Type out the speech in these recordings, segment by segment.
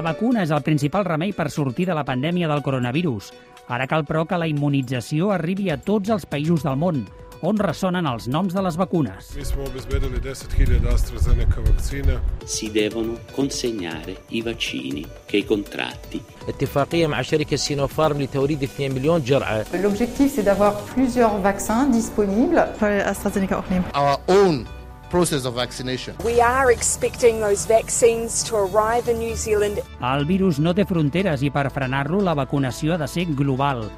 La vacuna és el principal remei per sortir de la pandèmia del coronavirus. Ara cal, però, que la immunització arribi a tots els països del món, on ressonen els noms de les vacunes. Mi smo obezbedili 10.000 AstraZeneca vakcina. si devono consegnare i vaccini che i contratti. اتفاقية مع شركة سينوفارم لتوريد 2 مليون جرعة L'objectif, c'est d'avoir plusieurs vaccins disponibles. Voll AstraZeneca aufnehmen. our own process of vaccination. We are expecting those vaccines to arrive in New Zealand El virus no té fronteres i per frenar-lo la vacunació ha de ser global.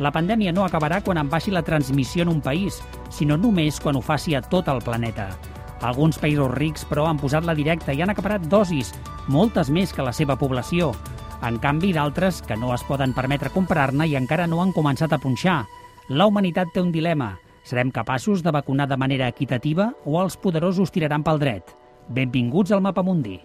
La pandèmia no acabarà quan en baixi la transmissió en un país, sinó només quan ho faci a tot el planeta. Alguns països rics, però, han posat la directa i han acaparat dosis, moltes més que la seva població. En canvi, d'altres que no es poden permetre comprar-ne i encara no han començat a punxar. La humanitat té un dilema. Serem capaços de vacunar de manera equitativa o els poderosos tiraran pel dret? Benvinguts al Mapa Mundi.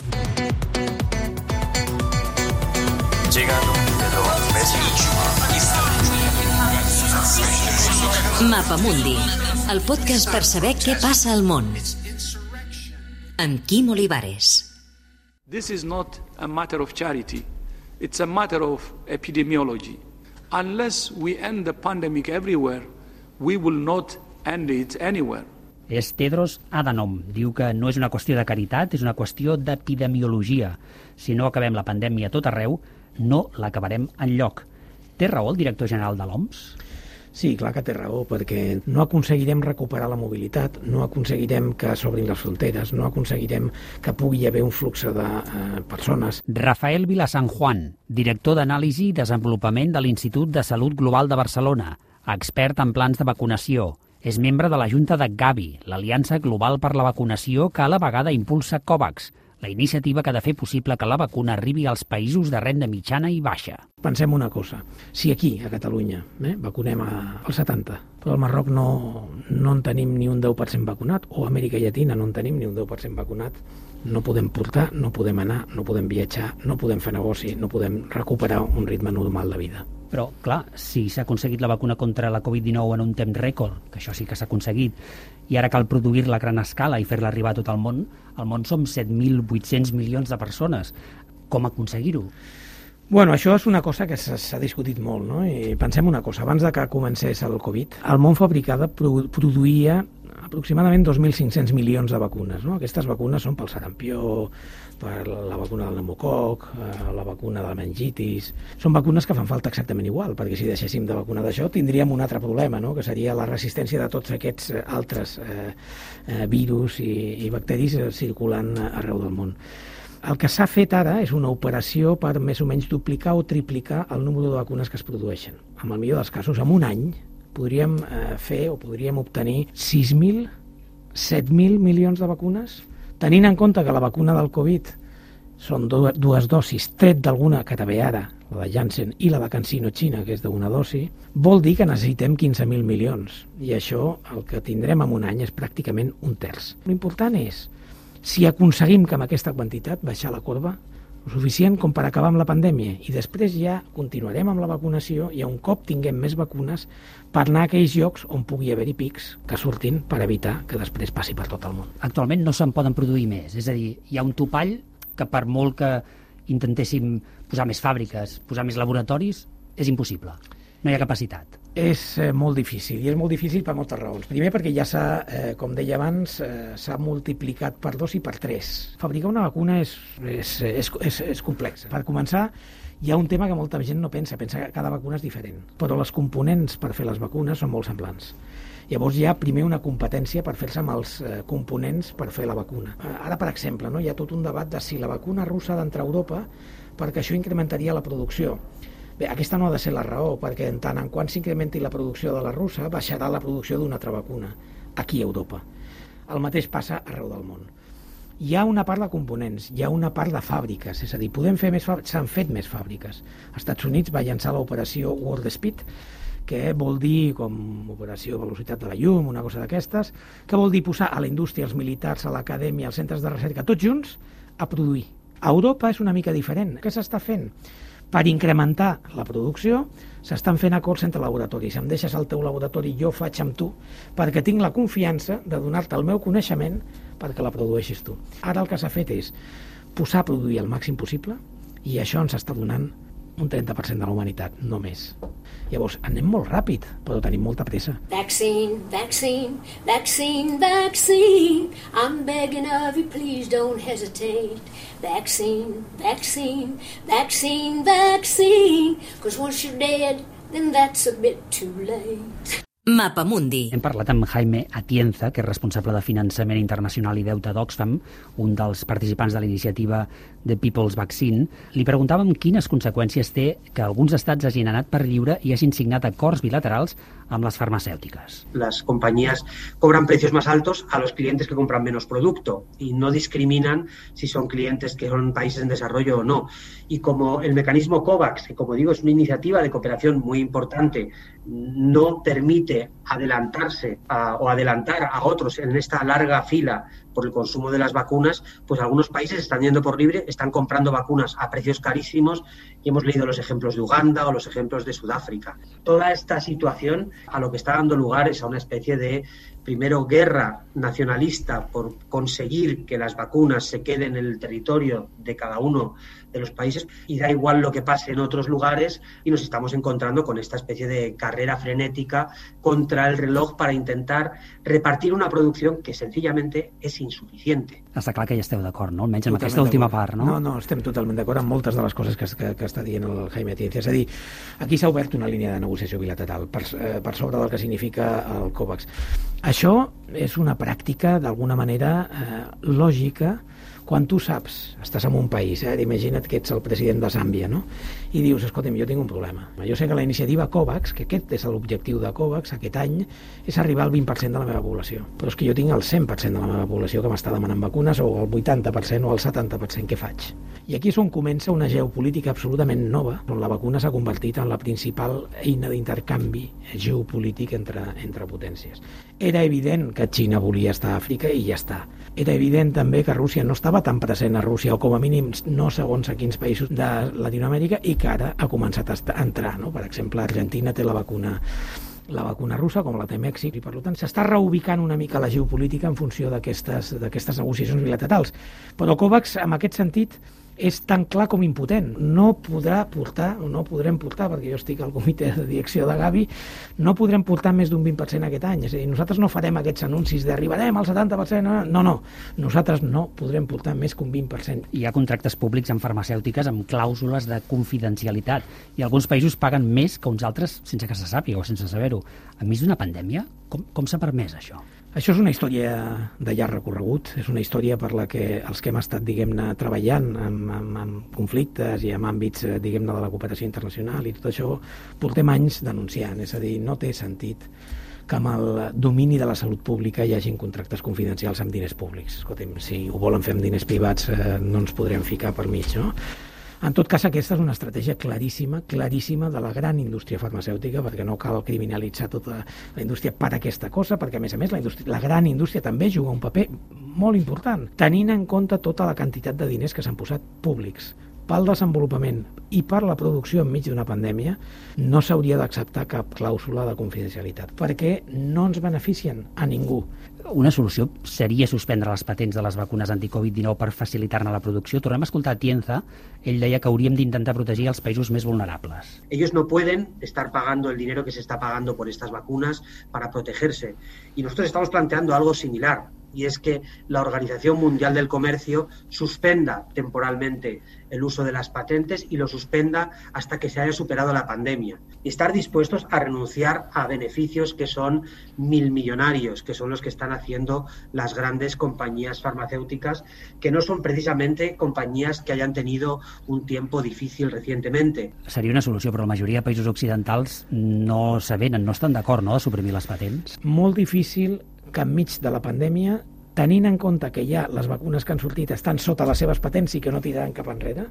Mapamundi, el podcast per saber què passa al món. Amb Quim Olivares. This is not a matter of charity, it's a matter of epidemiology. Unless we end the pandemic everywhere, we will not end it anywhere. És Tedros Adhanom. Diu que no és una qüestió de caritat, és una qüestió d'epidemiologia. Si no acabem la pandèmia a tot arreu, no l'acabarem en lloc. Té raó el director general de l'OMS? Sí, clar que té raó, perquè no aconseguirem recuperar la mobilitat, no aconseguirem que s'obrin les fronteres, no aconseguirem que pugui haver un flux de eh, persones. Rafael Vilasan Juan, director d'anàlisi i desenvolupament de l'Institut de Salut Global de Barcelona, expert en plans de vacunació. És membre de la Junta de Gavi, l'Aliança Global per la Vacunació que a la vegada impulsa COVAX, la iniciativa que ha de fer possible que la vacuna arribi als països de renda mitjana i baixa. Pensem una cosa, si aquí, a Catalunya, eh, vacunem al 70, però al Marroc no, no en tenim ni un 10% vacunat, o a Amèrica Llatina no en tenim ni un 10% vacunat, no podem portar, no podem anar, no podem viatjar, no podem fer negoci, no podem recuperar un ritme normal de vida. Però, clar, si s'ha aconseguit la vacuna contra la Covid-19 en un temps rècord, que això sí que s'ha aconseguit, i ara cal produir-la a gran escala i fer-la arribar a tot el món, al món som 7.800 milions de persones. Com aconseguir-ho? Bueno, això és una cosa que s'ha discutit molt, no? I pensem una cosa, abans de que comencés el Covid, el món fabricada produ produïa aproximadament 2.500 milions de vacunes. No? Aquestes vacunes són pel sarampió, per la vacuna del pneumococ, eh, la vacuna de la meningitis... Són vacunes que fan falta exactament igual, perquè si deixéssim de vacunar d'això tindríem un altre problema, no? que seria la resistència de tots aquests eh, altres eh, eh, virus i, i bacteris circulant arreu del món. El que s'ha fet ara és una operació per més o menys duplicar o triplicar el número de vacunes que es produeixen. En el millor dels casos, en un any podríem eh, fer o podríem obtenir 6.000, 7.000 milions de vacunes, tenint en compte que la vacuna del Covid són dues dosis, tret d'alguna que també ara, la de Janssen i la de Cancino Xina, que és d'una dosi, vol dir que necessitem 15.000 milions. I això, el que tindrem en un any, és pràcticament un terç. L'important és, si aconseguim que amb aquesta quantitat baixar la corba, suficient com per acabar amb la pandèmia i després ja continuarem amb la vacunació i un cop tinguem més vacunes per anar a aquells llocs on pugui haver-hi pics que surtin per evitar que després passi per tot el món. Actualment no se'n poden produir més, és a dir, hi ha un topall que per molt que intentéssim posar més fàbriques, posar més laboratoris, és impossible. No hi ha capacitat. És eh, molt difícil, i és molt difícil per moltes raons. Primer perquè ja s'ha, eh, com deia abans, eh, s'ha multiplicat per dos i per tres. Fabricar una vacuna és, és, és, és, és complex. Per començar, hi ha un tema que molta gent no pensa, pensa que cada vacuna és diferent, però les components per fer les vacunes són molt semblants. Llavors hi ha primer una competència per fer-se amb els eh, components per fer la vacuna. Eh, ara, per exemple, no, hi ha tot un debat de si la vacuna russa ha d'entrar a Europa perquè això incrementaria la producció. Bé, aquesta no ha de ser la raó, perquè en tant en quant s'incrementi la producció de la russa, baixarà la producció d'una altra vacuna, aquí a Europa. El mateix passa arreu del món. Hi ha una part de components, hi ha una part de fàbriques, és a dir, podem fer més s'han fet més fàbriques. Els Estats Units va llançar l'operació World Speed, que vol dir com operació velocitat de la llum, una cosa d'aquestes, que vol dir posar a la indústria, als militars, a l'acadèmia, als centres de recerca, tots junts, a produir. A Europa és una mica diferent. Què s'està fent? Per incrementar la producció, s'estan fent acords entre laboratoris. Em deixes al teu laboratori, jo faig amb tu, perquè tinc la confiança de donar-te el meu coneixement perquè la produeixis tu. Ara el que s'ha fet és posar a produir el màxim possible I això ens està donant un 30% de la humanitat, no més. Llavors, anem molt ràpid, però tenim molta pressa. Vaccine, vaccine, vaccine, vaccine. I'm begging of you, please don't hesitate. Vaccine, vaccine, vaccine, vaccine. Cause once you're dead, then that's a bit too late. Mapamundi. Hem parlat amb Jaime Atienza, que és responsable de finançament internacional i deute d'Oxfam, un dels participants de la iniciativa The People's Vaccine. Li preguntàvem quines conseqüències té que alguns estats hagin anat per lliure i hagin signat acords bilaterals amb las farmacéuticas. Las compañías cobran precios más altos a los clientes que compran menos producto y no discriminan si son clientes que son países en desarrollo o no. Y como el mecanismo COVAX, que como digo es una iniciativa de cooperación muy importante, no permite adelantarse a, o adelantar a otros en esta larga fila por el consumo de las vacunas, pues algunos países están yendo por libre, están comprando vacunas a precios carísimos y hemos leído los ejemplos de Uganda o los ejemplos de Sudáfrica. Toda esta situación a lo que está dando lugar es a una especie de primero guerra nacionalista por conseguir que las vacunas se queden en el territorio de cada uno de los países y da igual lo que pase en otros lugares y nos estamos encontrando con esta especie de carrera frenética contra el reloj para intentar repartir una producción que sencillamente és insuficiente. Està clar que hi esteu d'acord, no? Almenys amb aquesta última part, no? No, no, estem totalment d'acord amb moltes de les coses que, que, que està dient el Jaime Atienza. És a dir, aquí s'ha obert una línia de negociació bilateral per, eh, per sobre del que significa el COVAX. Això és una pràctica, d'alguna manera, eh, lògica, quan tu saps, estàs en un país, eh, imagina't que ets el president de Zàmbia, no? I dius, escolta'm, jo tinc un problema. Jo sé que la iniciativa COVAX, que aquest és l'objectiu de COVAX aquest any, és arribar al 20% de la meva població. Però és que jo tinc el 100% de la meva població que m'està demanant vacunes, o el 80% o el 70%, què faig? I aquí és on comença una geopolítica absolutament nova, on la vacuna s'ha convertit en la principal eina d'intercanvi geopolític entre, entre potències. Era evident que Xina volia estar a Àfrica i ja està. Era evident també que Rússia no estava tan present a Rússia, o com a mínim no segons a quins països de Latinoamèrica, i que ara ha començat a entrar. No? Per exemple, Argentina té la vacuna la vacuna russa com la té Mèxic i per tant s'està reubicant una mica la geopolítica en funció d'aquestes negociacions bilaterals. Però COVAX, en aquest sentit, és tan clar com impotent. No podrà portar, o no podrem portar, perquè jo estic al comitè de direcció de Gavi, no podrem portar més d'un 20% aquest any. És a dir, nosaltres no farem aquests anuncis d'arribarem al 70%, no, no. Nosaltres no podrem portar més que un 20%. Hi ha contractes públics amb farmacèutiques amb clàusules de confidencialitat i alguns països paguen més que uns altres sense que se sàpiga o sense saber-ho. Enmig d'una pandèmia, com, com s'ha permès això? Això és una història de llarg recorregut, és una història per la que els que hem estat, diguem-ne, treballant en, en, en conflictes i en àmbits, eh, diguem-ne, de la cooperació internacional i tot això, portem anys denunciant, és a dir, no té sentit que amb el domini de la salut pública hi hagin contractes confidencials amb diners públics. Escolta'm, si ho volen fer amb diners privats eh, no ens podrem ficar per mig, no? En tot cas, aquesta és una estratègia claríssima, claríssima de la gran indústria farmacèutica, perquè no cal criminalitzar tota la indústria per aquesta cosa, perquè, a més a més, la, indústria, la gran indústria també juga un paper molt important, tenint en compte tota la quantitat de diners que s'han posat públics pel desenvolupament i per la producció enmig d'una pandèmia, no s'hauria d'acceptar cap clàusula de confidencialitat, perquè no ens beneficien a ningú. Una solució seria suspendre les patents de les vacunes anticovid-19 per facilitar-ne la producció. Tornem a escoltar a Tienza. Ell deia que hauríem d'intentar protegir els països més vulnerables. Ellos no pueden estar pagando el dinero que se está pagando por estas vacunas para protegerse. Y nosotros estamos planteando algo similar y es que la Organización Mundial del Comercio suspenda temporalmente el uso de las patentes y lo suspenda hasta que se haya superado la pandemia. Y estar dispuestos a renunciar a beneficios que son mil millonarios, que son los que están haciendo las grandes compañías farmacéuticas, que no son precisamente compañías que hayan tenido un tiempo difícil recientemente. Seria una solució, però la majoria de països occidentals no s'avenen, no estan d'acord no, de suprimir les patents. Molt difícil que enmig de la pandèmia tenint en compte que ja les vacunes que han sortit estan sota les seves patents i que no tiraran cap enrere,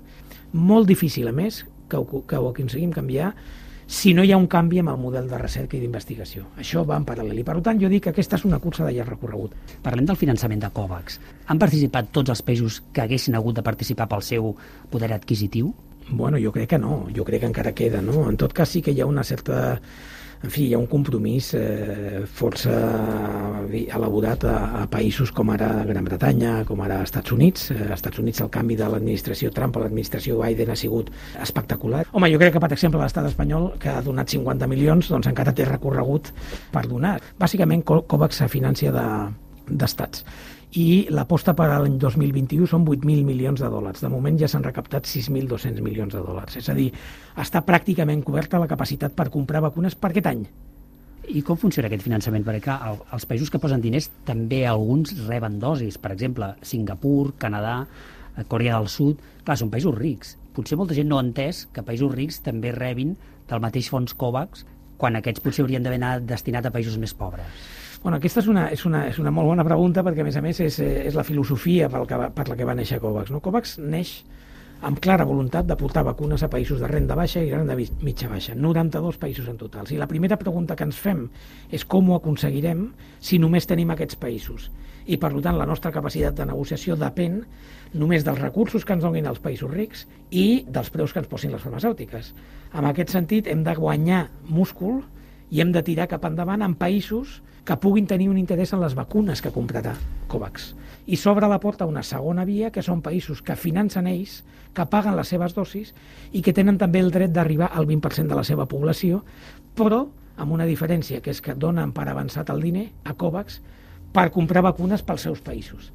molt difícil, a més, que ho, que ho aconseguim canviar si no hi ha un canvi amb el model de recerca i d'investigació. Això va en paral·lel. I per tant jo dic que aquesta és una cursa de llarg recorregut. Parlem del finançament de COVAX. Han participat tots els països que haguessin hagut de participar pel seu poder adquisitiu? Bueno, jo crec que no. Jo crec que encara queda, no? En tot cas sí que hi ha una certa en fi, hi ha un compromís eh, força elaborat a, a països com ara Gran Bretanya, com ara Estats Units. A Estats Units el canvi de l'administració Trump a l'administració Biden ha sigut espectacular. Home, jo crec que, per exemple, l'estat espanyol, que ha donat 50 milions, doncs encara té recorregut per donar. Bàsicament, COVAX se financia d'estats. De, i l'aposta per a l'any 2021 són 8.000 milions de dòlars. De moment ja s'han recaptat 6.200 milions de dòlars. És a dir, està pràcticament coberta la capacitat per comprar vacunes per aquest any. I com funciona aquest finançament? Perquè els països que posen diners també alguns reben dosis. Per exemple, Singapur, Canadà, eh, Corea del Sud... Clar, són països rics. Potser molta gent no ha entès que països rics també rebin del mateix fons COVAX quan aquests potser haurien d'haver anat destinat a països més pobres. Bueno, aquesta és una, és, una, és una molt bona pregunta perquè, a més a més, és, és la filosofia per, que va, per la que va néixer COVAX. No? COVAX neix amb clara voluntat de portar vacunes a països de renda baixa i renda mitja baixa, 92 països en total. I la primera pregunta que ens fem és com ho aconseguirem si només tenim aquests països. I, per tant, la nostra capacitat de negociació depèn només dels recursos que ens donin els països rics i dels preus que ens posin les farmacèutiques. En aquest sentit, hem de guanyar múscul i hem de tirar cap endavant en països que puguin tenir un interès en les vacunes que comprarà COVAX. I s'obre la porta a una segona via, que són països que financen ells, que paguen les seves dosis i que tenen també el dret d'arribar al 20% de la seva població, però amb una diferència, que és que donen per avançat el diner a COVAX per comprar vacunes pels seus països.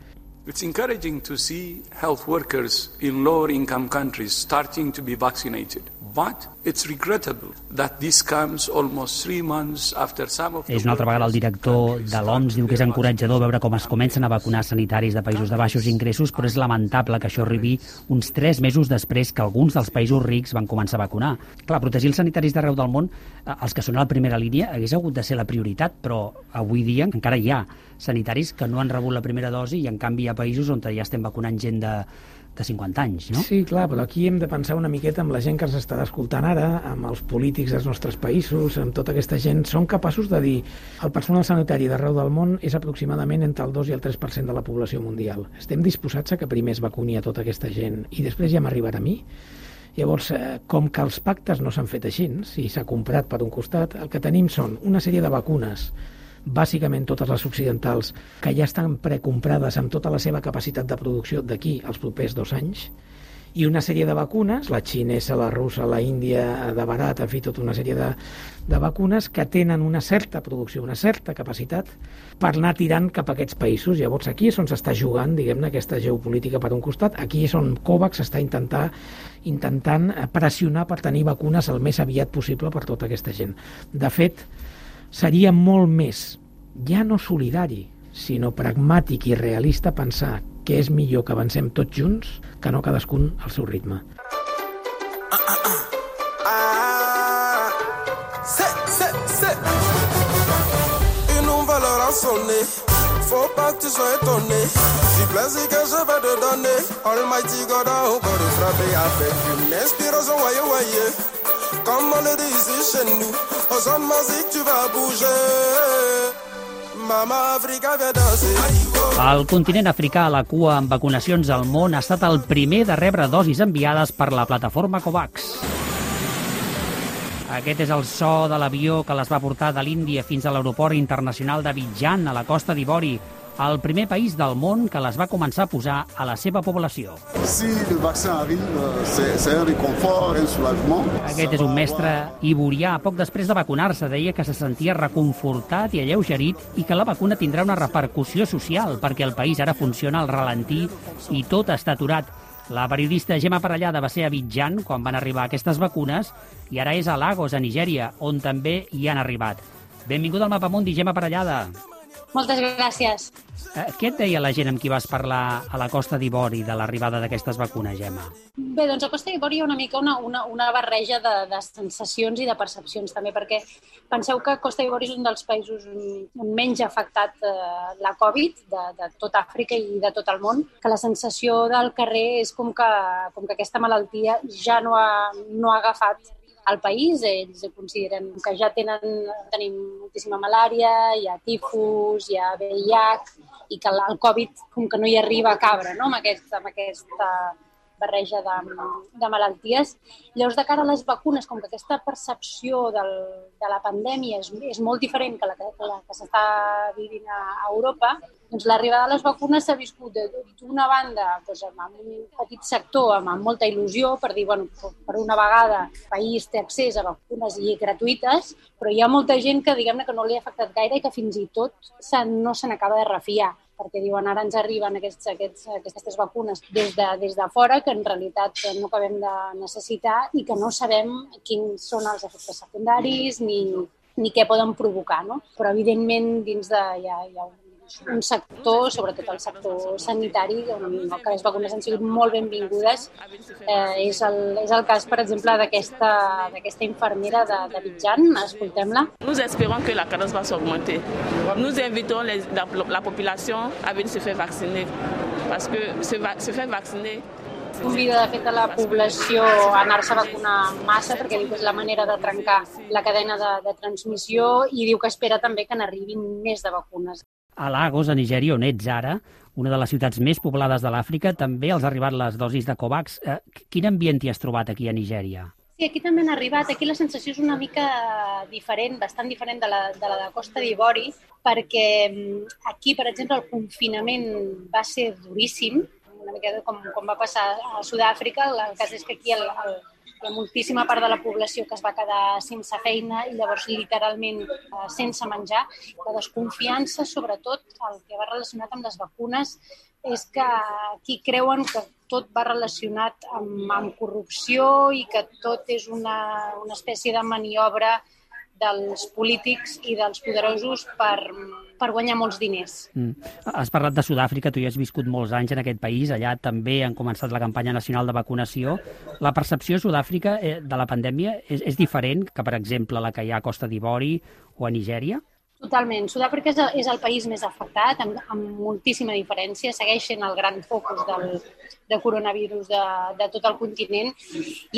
It's encouraging to see health workers in lower income countries starting to be vaccinated. But it's regrettable that this comes almost three months after some of És una altra vegada el director de l'OMS diu que és encoratjador veure com es comencen a vacunar sanitaris de països de baixos ingressos, però és lamentable que això arribi uns tres mesos després que alguns dels països rics van començar a vacunar. Clar, protegir els sanitaris d'arreu del món, eh, els que són a la primera línia, hagués hagut de ser la prioritat, però avui dia encara hi ha sanitaris que no han rebut la primera dosi i en canvi ha països on ja estem vacunant gent de, de 50 anys, no? Sí, clar, però aquí hem de pensar una miqueta amb la gent que ens està escoltant ara, amb els polítics dels nostres països, amb tota aquesta gent, són capaços de dir el personal sanitari d'arreu del món és aproximadament entre el 2 i el 3% de la població mundial. Estem disposats a que primer es vacuni a tota aquesta gent i després ja m'arribarà a mi? Llavors, eh, com que els pactes no s'han fet així, si s'ha comprat per un costat, el que tenim són una sèrie de vacunes bàsicament totes les occidentals, que ja estan precomprades amb tota la seva capacitat de producció d'aquí als propers dos anys, i una sèrie de vacunes, la xinesa, la russa, la índia, de barat, en fi, tota una sèrie de, de vacunes que tenen una certa producció, una certa capacitat per anar tirant cap a aquests països. Llavors aquí és on s'està jugant, diguem-ne, aquesta geopolítica per un costat, aquí és on COVAX està intentar, intentant pressionar per tenir vacunes el més aviat possible per tota aquesta gent. De fet, seria molt més, ja no solidari, sinó pragmàtic i realista pensar que és millor que avancem tots junts que no cadascun al seu ritme. Ah, ah, ah. Ici chez nous. Au son de musique, tu vas bouger. Mama Africa. El continent africà a la cua amb vacunacions al món ha estat el primer de rebre dosis enviades per la plataforma COVAX. Aquest és el so de l'avió que les va portar de l'Índia fins a l'aeroport internacional d'Abidjan, a la costa d'Ivori, el primer país del món que les va començar a posar a la seva població. Si el vaccin arriba, c'est un reconfort, un soulagement. Aquest és un mestre iborià. Poc després de vacunar-se deia que se sentia reconfortat i alleugerit i que la vacuna tindrà una repercussió social perquè el país ara funciona al ralentí i tot està aturat. La periodista Gemma Parellada va ser a Abidjan quan van arribar aquestes vacunes i ara és a Lagos, a Nigèria, on també hi han arribat. Benvinguda al Mapamundi, Gemma Parellada. Moltes gràcies. Eh, què et deia la gent amb qui vas parlar a la Costa d'Ivori de l'arribada d'aquestes vacunes, Gemma? Bé, doncs a Costa d'Ivori hi ha una mica una, una, una barreja de, de sensacions i de percepcions també, perquè penseu que Costa d'Ivori és un dels països on menys ha afectat eh, la Covid de, de tot Àfrica i de tot el món, que la sensació del carrer és com que, com que aquesta malaltia ja no ha, no ha agafat al país. Ells consideren que ja tenen, tenim moltíssima malària, hi ha tifus, hi ha VIH, i que el Covid com que no hi arriba a cabre no? amb, aquest, amb aquesta barreja de, de malalties. Llavors, de cara a les vacunes, com que aquesta percepció del, de la pandèmia és, és molt diferent que la que, la que s'està vivint a, a Europa, doncs l'arribada de les vacunes s'ha viscut d'una banda doncs, amb un petit sector amb, molta il·lusió per dir, bueno, per una vegada el país té accés a vacunes i gratuïtes, però hi ha molta gent que diguem-ne que no li ha afectat gaire i que fins i tot no se n'acaba de refiar perquè diuen ara ens arriben aquests, aquests, aquestes vacunes des de, des de fora que en realitat no acabem de necessitar i que no sabem quins són els efectes secundaris ni, ni què poden provocar. No? Però, evidentment, dins de, hi ha, hi ha un un sector, sobretot el sector sanitari, on que les vacunes han sigut molt benvingudes. Eh, és, el, és el cas, per exemple, d'aquesta infermera de, de Bitjan. Escoltem-la. Nous espérons que la cadence va s'augmenter. Nous invitons les, la, la population à venir se faire vacciner parce que se, va, se faire vacciner convida, de fet, a la població a anar-se a vacunar massa perquè diu que és la manera de trencar la cadena de, de transmissió i diu que espera també que n'arribin més de vacunes. A Lagos, a Nigèria, on ets ara, una de les ciutats més poblades de l'Àfrica, també els ha arribat les dosis de COVAX. Eh, quin ambient t'hi has trobat aquí a Nigèria? Sí, aquí també han arribat. Aquí la sensació és una mica diferent, bastant diferent de la de, la de Costa d'Ivori, perquè mm, aquí, per exemple, el confinament va ser duríssim, una mica com, com va passar a Sud-àfrica. El cas és que aquí el, el, ha moltíssima part de la població que es va quedar sense feina i llavors literalment eh, sense menjar. La desconfiança, sobretot el que va relacionat amb les vacunes, és que aquí creuen que tot va relacionat amb, amb corrupció i que tot és una, una espècie de maniobra dels polítics i dels poderosos per, per guanyar molts diners. Mm. Has parlat de Sud-àfrica, tu ja has viscut molts anys en aquest país, allà també han començat la campanya nacional de vacunació. La percepció a Sud-àfrica eh, de la pandèmia és, és diferent que, per exemple, la que hi ha a Costa d'Ivori o a Nigèria? Totalment. Sud-àfrica és, és el país més afectat, amb, amb moltíssima diferència. Segueix sent el gran focus del, de coronavirus de, de tot el continent.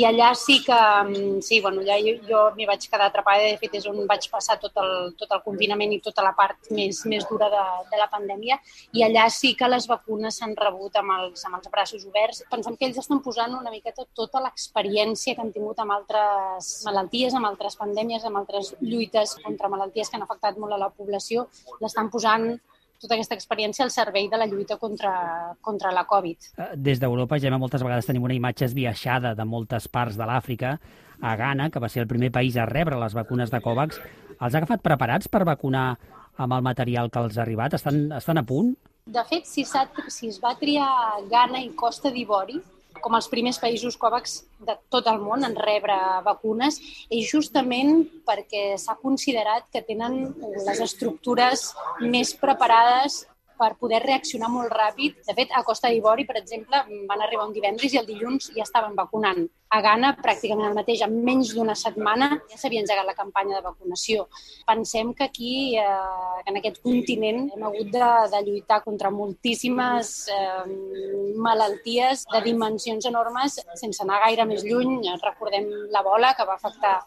I allà sí que, mm, sí, bueno, allà jo, jo m'hi vaig quedar atrapada. De fet, és on vaig passar tot el, tot el confinament i tota la part més, més dura de, de la pandèmia. I allà sí que les vacunes s'han rebut amb els, amb els braços oberts. Pensem que ells estan posant una miqueta tota l'experiència que han tingut amb altres malalties, amb altres pandèmies, amb altres lluites contra malalties que han afectat molt a la població l'estan posant tota aquesta experiència al servei de la lluita contra, contra la Covid. Eh, des d'Europa, ja moltes vegades tenim una imatge esbiaixada de moltes parts de l'Àfrica. A Ghana, que va ser el primer país a rebre les vacunes de COVAX, els ha agafat preparats per vacunar amb el material que els ha arribat? Estan, estan a punt? De fet, si, si es va triar Ghana i Costa d'Ivori, com els primers països COVAX de tot el món en rebre vacunes és justament perquè s'ha considerat que tenen les estructures més preparades per poder reaccionar molt ràpid. De fet, a Costa d'Ivori, per exemple, van arribar un divendres i el dilluns ja estaven vacunant. A Ghana, pràcticament el mateix, en menys d'una setmana ja s'havia engegat la campanya de vacunació. Pensem que aquí, eh, en aquest continent, hem hagut de, de lluitar contra moltíssimes eh, malalties de dimensions enormes, sense anar gaire més lluny. Recordem l'ebola, que va afectar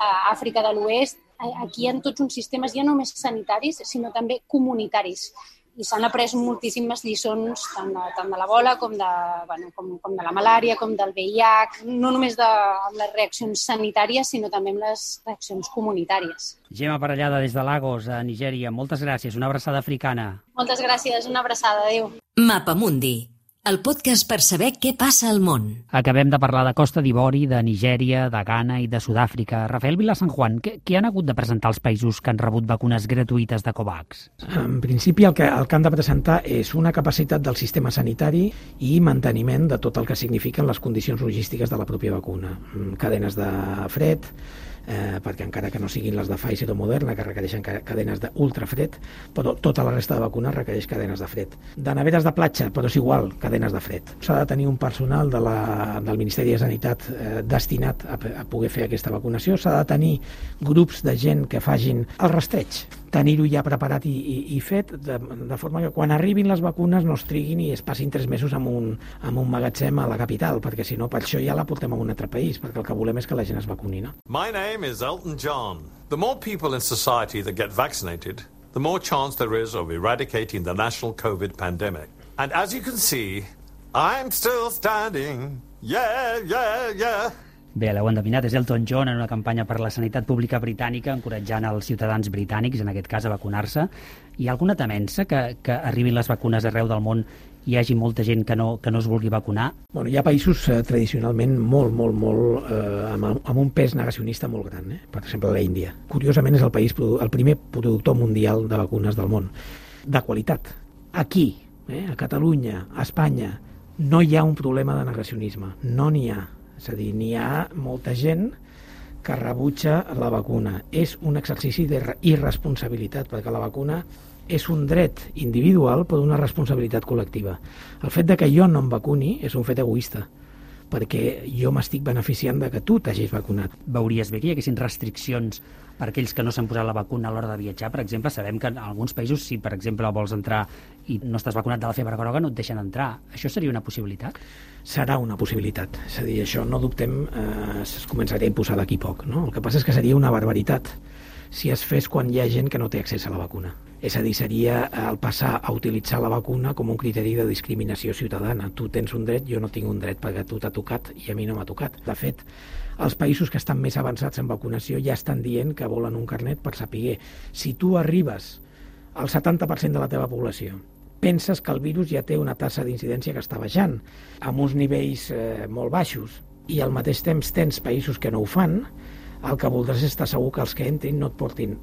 a Àfrica de l'Oest, aquí hi ha tots uns sistemes ja no només sanitaris, sinó també comunitaris i s'han après moltíssimes lliçons tant de, tant de la bola com de, bueno, com, com de la malària, com del VIH, no només de, amb les reaccions sanitàries, sinó també amb les reaccions comunitàries. Gemma Parellada, des de Lagos, a Nigèria. Moltes gràcies. Una abraçada africana. Moltes gràcies. Una abraçada. Adéu. Mapa Mundi el podcast per saber què passa al món. Acabem de parlar de Costa d'Ivori, de Nigèria, de Ghana i de Sud-àfrica. Rafael Vila San Juan, què, què han hagut de presentar els països que han rebut vacunes gratuïtes de COVAX? En principi el que, el que han de presentar és una capacitat del sistema sanitari i manteniment de tot el que signifiquen les condicions logístiques de la pròpia vacuna. Cadenes de fred, eh, perquè encara que no siguin les de Pfizer o Moderna, que requereixen cadenes d'ultrafred, però tota la resta de vacunes requereix cadenes de fred. De neveres de platja, però és igual, cadenes de fred. S'ha de tenir un personal de la, del Ministeri de Sanitat eh, destinat a, a poder fer aquesta vacunació, s'ha de tenir grups de gent que fagin el rastreig, tenir-ho ja preparat i, i, i fet, de, de forma que quan arribin les vacunes no es triguin i es passin tres mesos en un, en un magatzem a la capital, perquè si no, per això ja la portem a un altre país, perquè el que volem és que la gent es vacuni. No? My name is Elton John. The more people in society that get vaccinated, the more chance there is of eradicating the national COVID pandemic. And as you can see, I'm still standing. Yeah, yeah, yeah. Bé, l'heu endevinat, és Elton John en una campanya per la sanitat pública britànica encoratjant els ciutadans britànics, en aquest cas, a vacunar-se. Hi ha alguna temença que, que arribin les vacunes arreu del món hi hagi molta gent que no, que no es vulgui vacunar? Bueno, hi ha països eh, tradicionalment molt, molt, molt, eh, amb, amb un pes negacionista molt gran. Eh? Per exemple, l'Índia. Curiosament és el, país, el primer productor mundial de vacunes del món. De qualitat. Aquí, eh, a Catalunya, a Espanya, no hi ha un problema de negacionisme. No n'hi ha és a dir, n'hi ha molta gent que rebutja la vacuna. És un exercici d'irresponsabilitat, perquè la vacuna és un dret individual però una responsabilitat col·lectiva. El fet de que jo no em vacuni és un fet egoista perquè jo m'estic beneficiant de que tu t'hagis vacunat. Veuries bé que hi haguessin restriccions per aquells que no s'han posat la vacuna a l'hora de viatjar, per exemple, sabem que en alguns països, si per exemple vols entrar i no estàs vacunat de la febre groga, no et deixen entrar. Això seria una possibilitat? Serà una possibilitat. És a dir, això no dubtem, eh, es començaria a imposar d'aquí poc. No? El que passa és que seria una barbaritat si es fes quan hi ha gent que no té accés a la vacuna. És a dir, seria el passar a utilitzar la vacuna com un criteri de discriminació ciutadana. Tu tens un dret, jo no tinc un dret perquè tu t'ha tocat i a mi no m'ha tocat. De fet, els països que estan més avançats en vacunació ja estan dient que volen un carnet per saber si tu arribes al 70% de la teva població penses que el virus ja té una tassa d'incidència que està baixant, amb uns nivells eh, molt baixos, i al mateix temps tens països que no ho fan, el que voldràs estar segur que els que entrin no et portin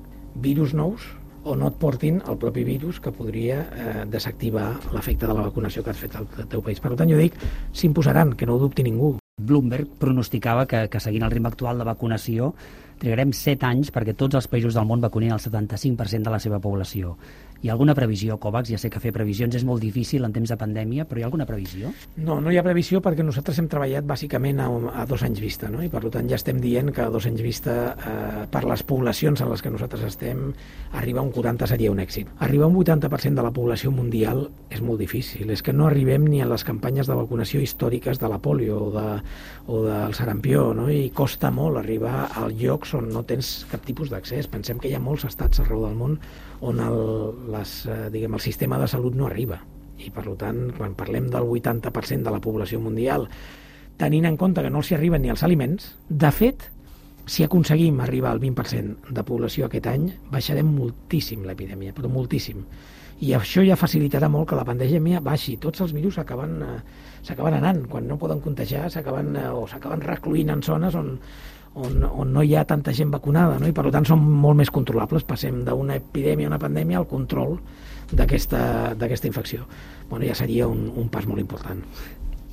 virus nous o no et portin el propi virus que podria eh, desactivar l'efecte de la vacunació que has fet al teu país. Per tant, jo dic, s'imposaran, que no ho dubti ningú. Bloomberg pronosticava que, que seguint el ritme actual de vacunació trigarem 7 anys perquè tots els països del món vacunin el 75% de la seva població. Hi ha alguna previsió, COVAX? Ja sé que fer previsions és molt difícil en temps de pandèmia, però hi ha alguna previsió? No, no hi ha previsió perquè nosaltres hem treballat bàsicament a, a dos anys vista, no? i per tant ja estem dient que a dos anys vista, eh, per les poblacions en les que nosaltres estem, arribar un 40 seria un èxit. Arribar un 80% de la població mundial és molt difícil, és que no arribem ni a les campanyes de vacunació històriques de la polio o, de, o del sarampió, no? i costa molt arribar al llocs on no tens cap tipus d'accés. Pensem que hi ha molts estats arreu del món on el, les, eh, diguem, el sistema de salut no arriba. I, per tant, quan parlem del 80% de la població mundial, tenint en compte que no s'hi arriben ni els aliments, de fet, si aconseguim arribar al 20% de població aquest any, baixarem moltíssim l'epidèmia, però moltíssim. I això ja facilitarà molt que la pandèmia baixi. Tots els virus s'acaben eh, anant. Quan no poden contagiar, s'acaben eh, o s'acaben recluint en zones on on, on no hi ha tanta gent vacunada, no? i per tant són molt més controlables. Passem d'una epidèmia a una pandèmia al control d'aquesta infecció. Bueno, ja seria un, un pas molt important.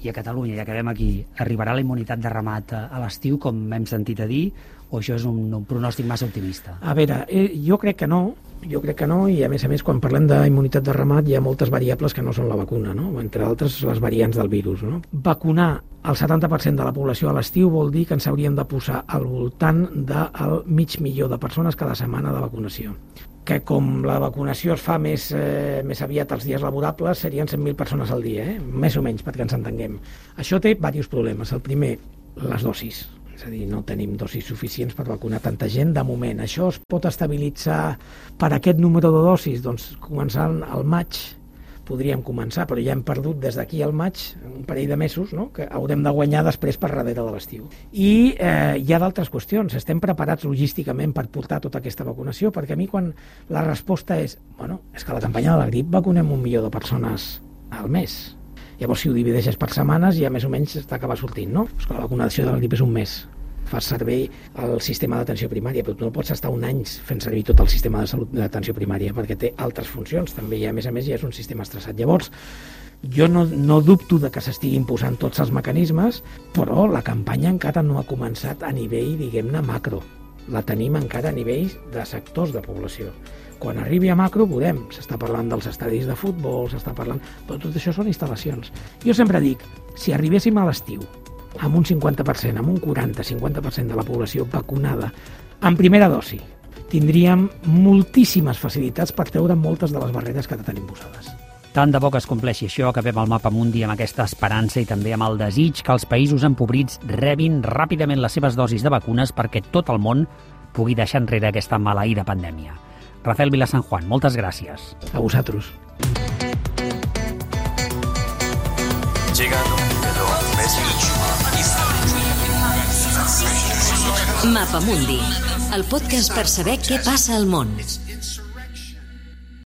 I a Catalunya, ja quedem aquí, arribarà la immunitat de ramat a l'estiu, com hem sentit a dir, o això és un, un pronòstic massa optimista? A veure, eh, jo crec que no, jo crec que no, i a més a més, quan parlem d'immunitat de ramat hi ha moltes variables que no són la vacuna, no? entre altres les variants del virus. No? Vacunar el 70% de la població a l'estiu vol dir que ens hauríem de posar al voltant del mig milió de persones cada setmana de vacunació que com la vacunació es fa més, eh, més aviat als dies laborables, serien 100.000 persones al dia, eh? més o menys, perquè ens entenguem. Això té diversos problemes. El primer, les dosis. És a dir, no tenim dosis suficients per vacunar tanta gent de moment. Això es pot estabilitzar per aquest número de dosis? Doncs començant al maig podríem començar, però ja hem perdut des d'aquí al maig un parell de mesos no? que haurem de guanyar després per darrere de l'estiu. I eh, hi ha d'altres qüestions. Estem preparats logísticament per portar tota aquesta vacunació? Perquè a mi quan la resposta és bueno, és que la campanya de la grip vacunem un milió de persones al mes Llavors, si ho divideixes per setmanes, ja més o menys t'acaba sortint, no? Pues que la vacunació de la grip és un mes fas servir el sistema d'atenció primària, però tu no pots estar un any fent servir tot el sistema de salut d'atenció primària, perquè té altres funcions també, i a més a més ja és un sistema estressat. Llavors, jo no, no dubto de que s'estiguin posant tots els mecanismes, però la campanya encara no ha començat a nivell, diguem-ne, macro. La tenim encara a nivell de sectors de població. Quan arribi a macro veurem, s'està parlant dels estadis de futbol, s'està parlant... Però tot això són instal·lacions. Jo sempre dic, si arribéssim a l'estiu amb un 50%, amb un 40-50% de la població vacunada en primera dosi, tindríem moltíssimes facilitats per treure moltes de les barreres que tenim posades. Tant de bo que es compleixi això, acabem el mapa mundi amb aquesta esperança i també amb el desig que els països empobrits rebin ràpidament les seves dosis de vacunes perquè tot el món pugui deixar enrere aquesta maleïda pandèmia. Rafael Vila San Juan, moltes gràcies. A vosaltres. Mapa Mundi, el podcast per saber què passa al món.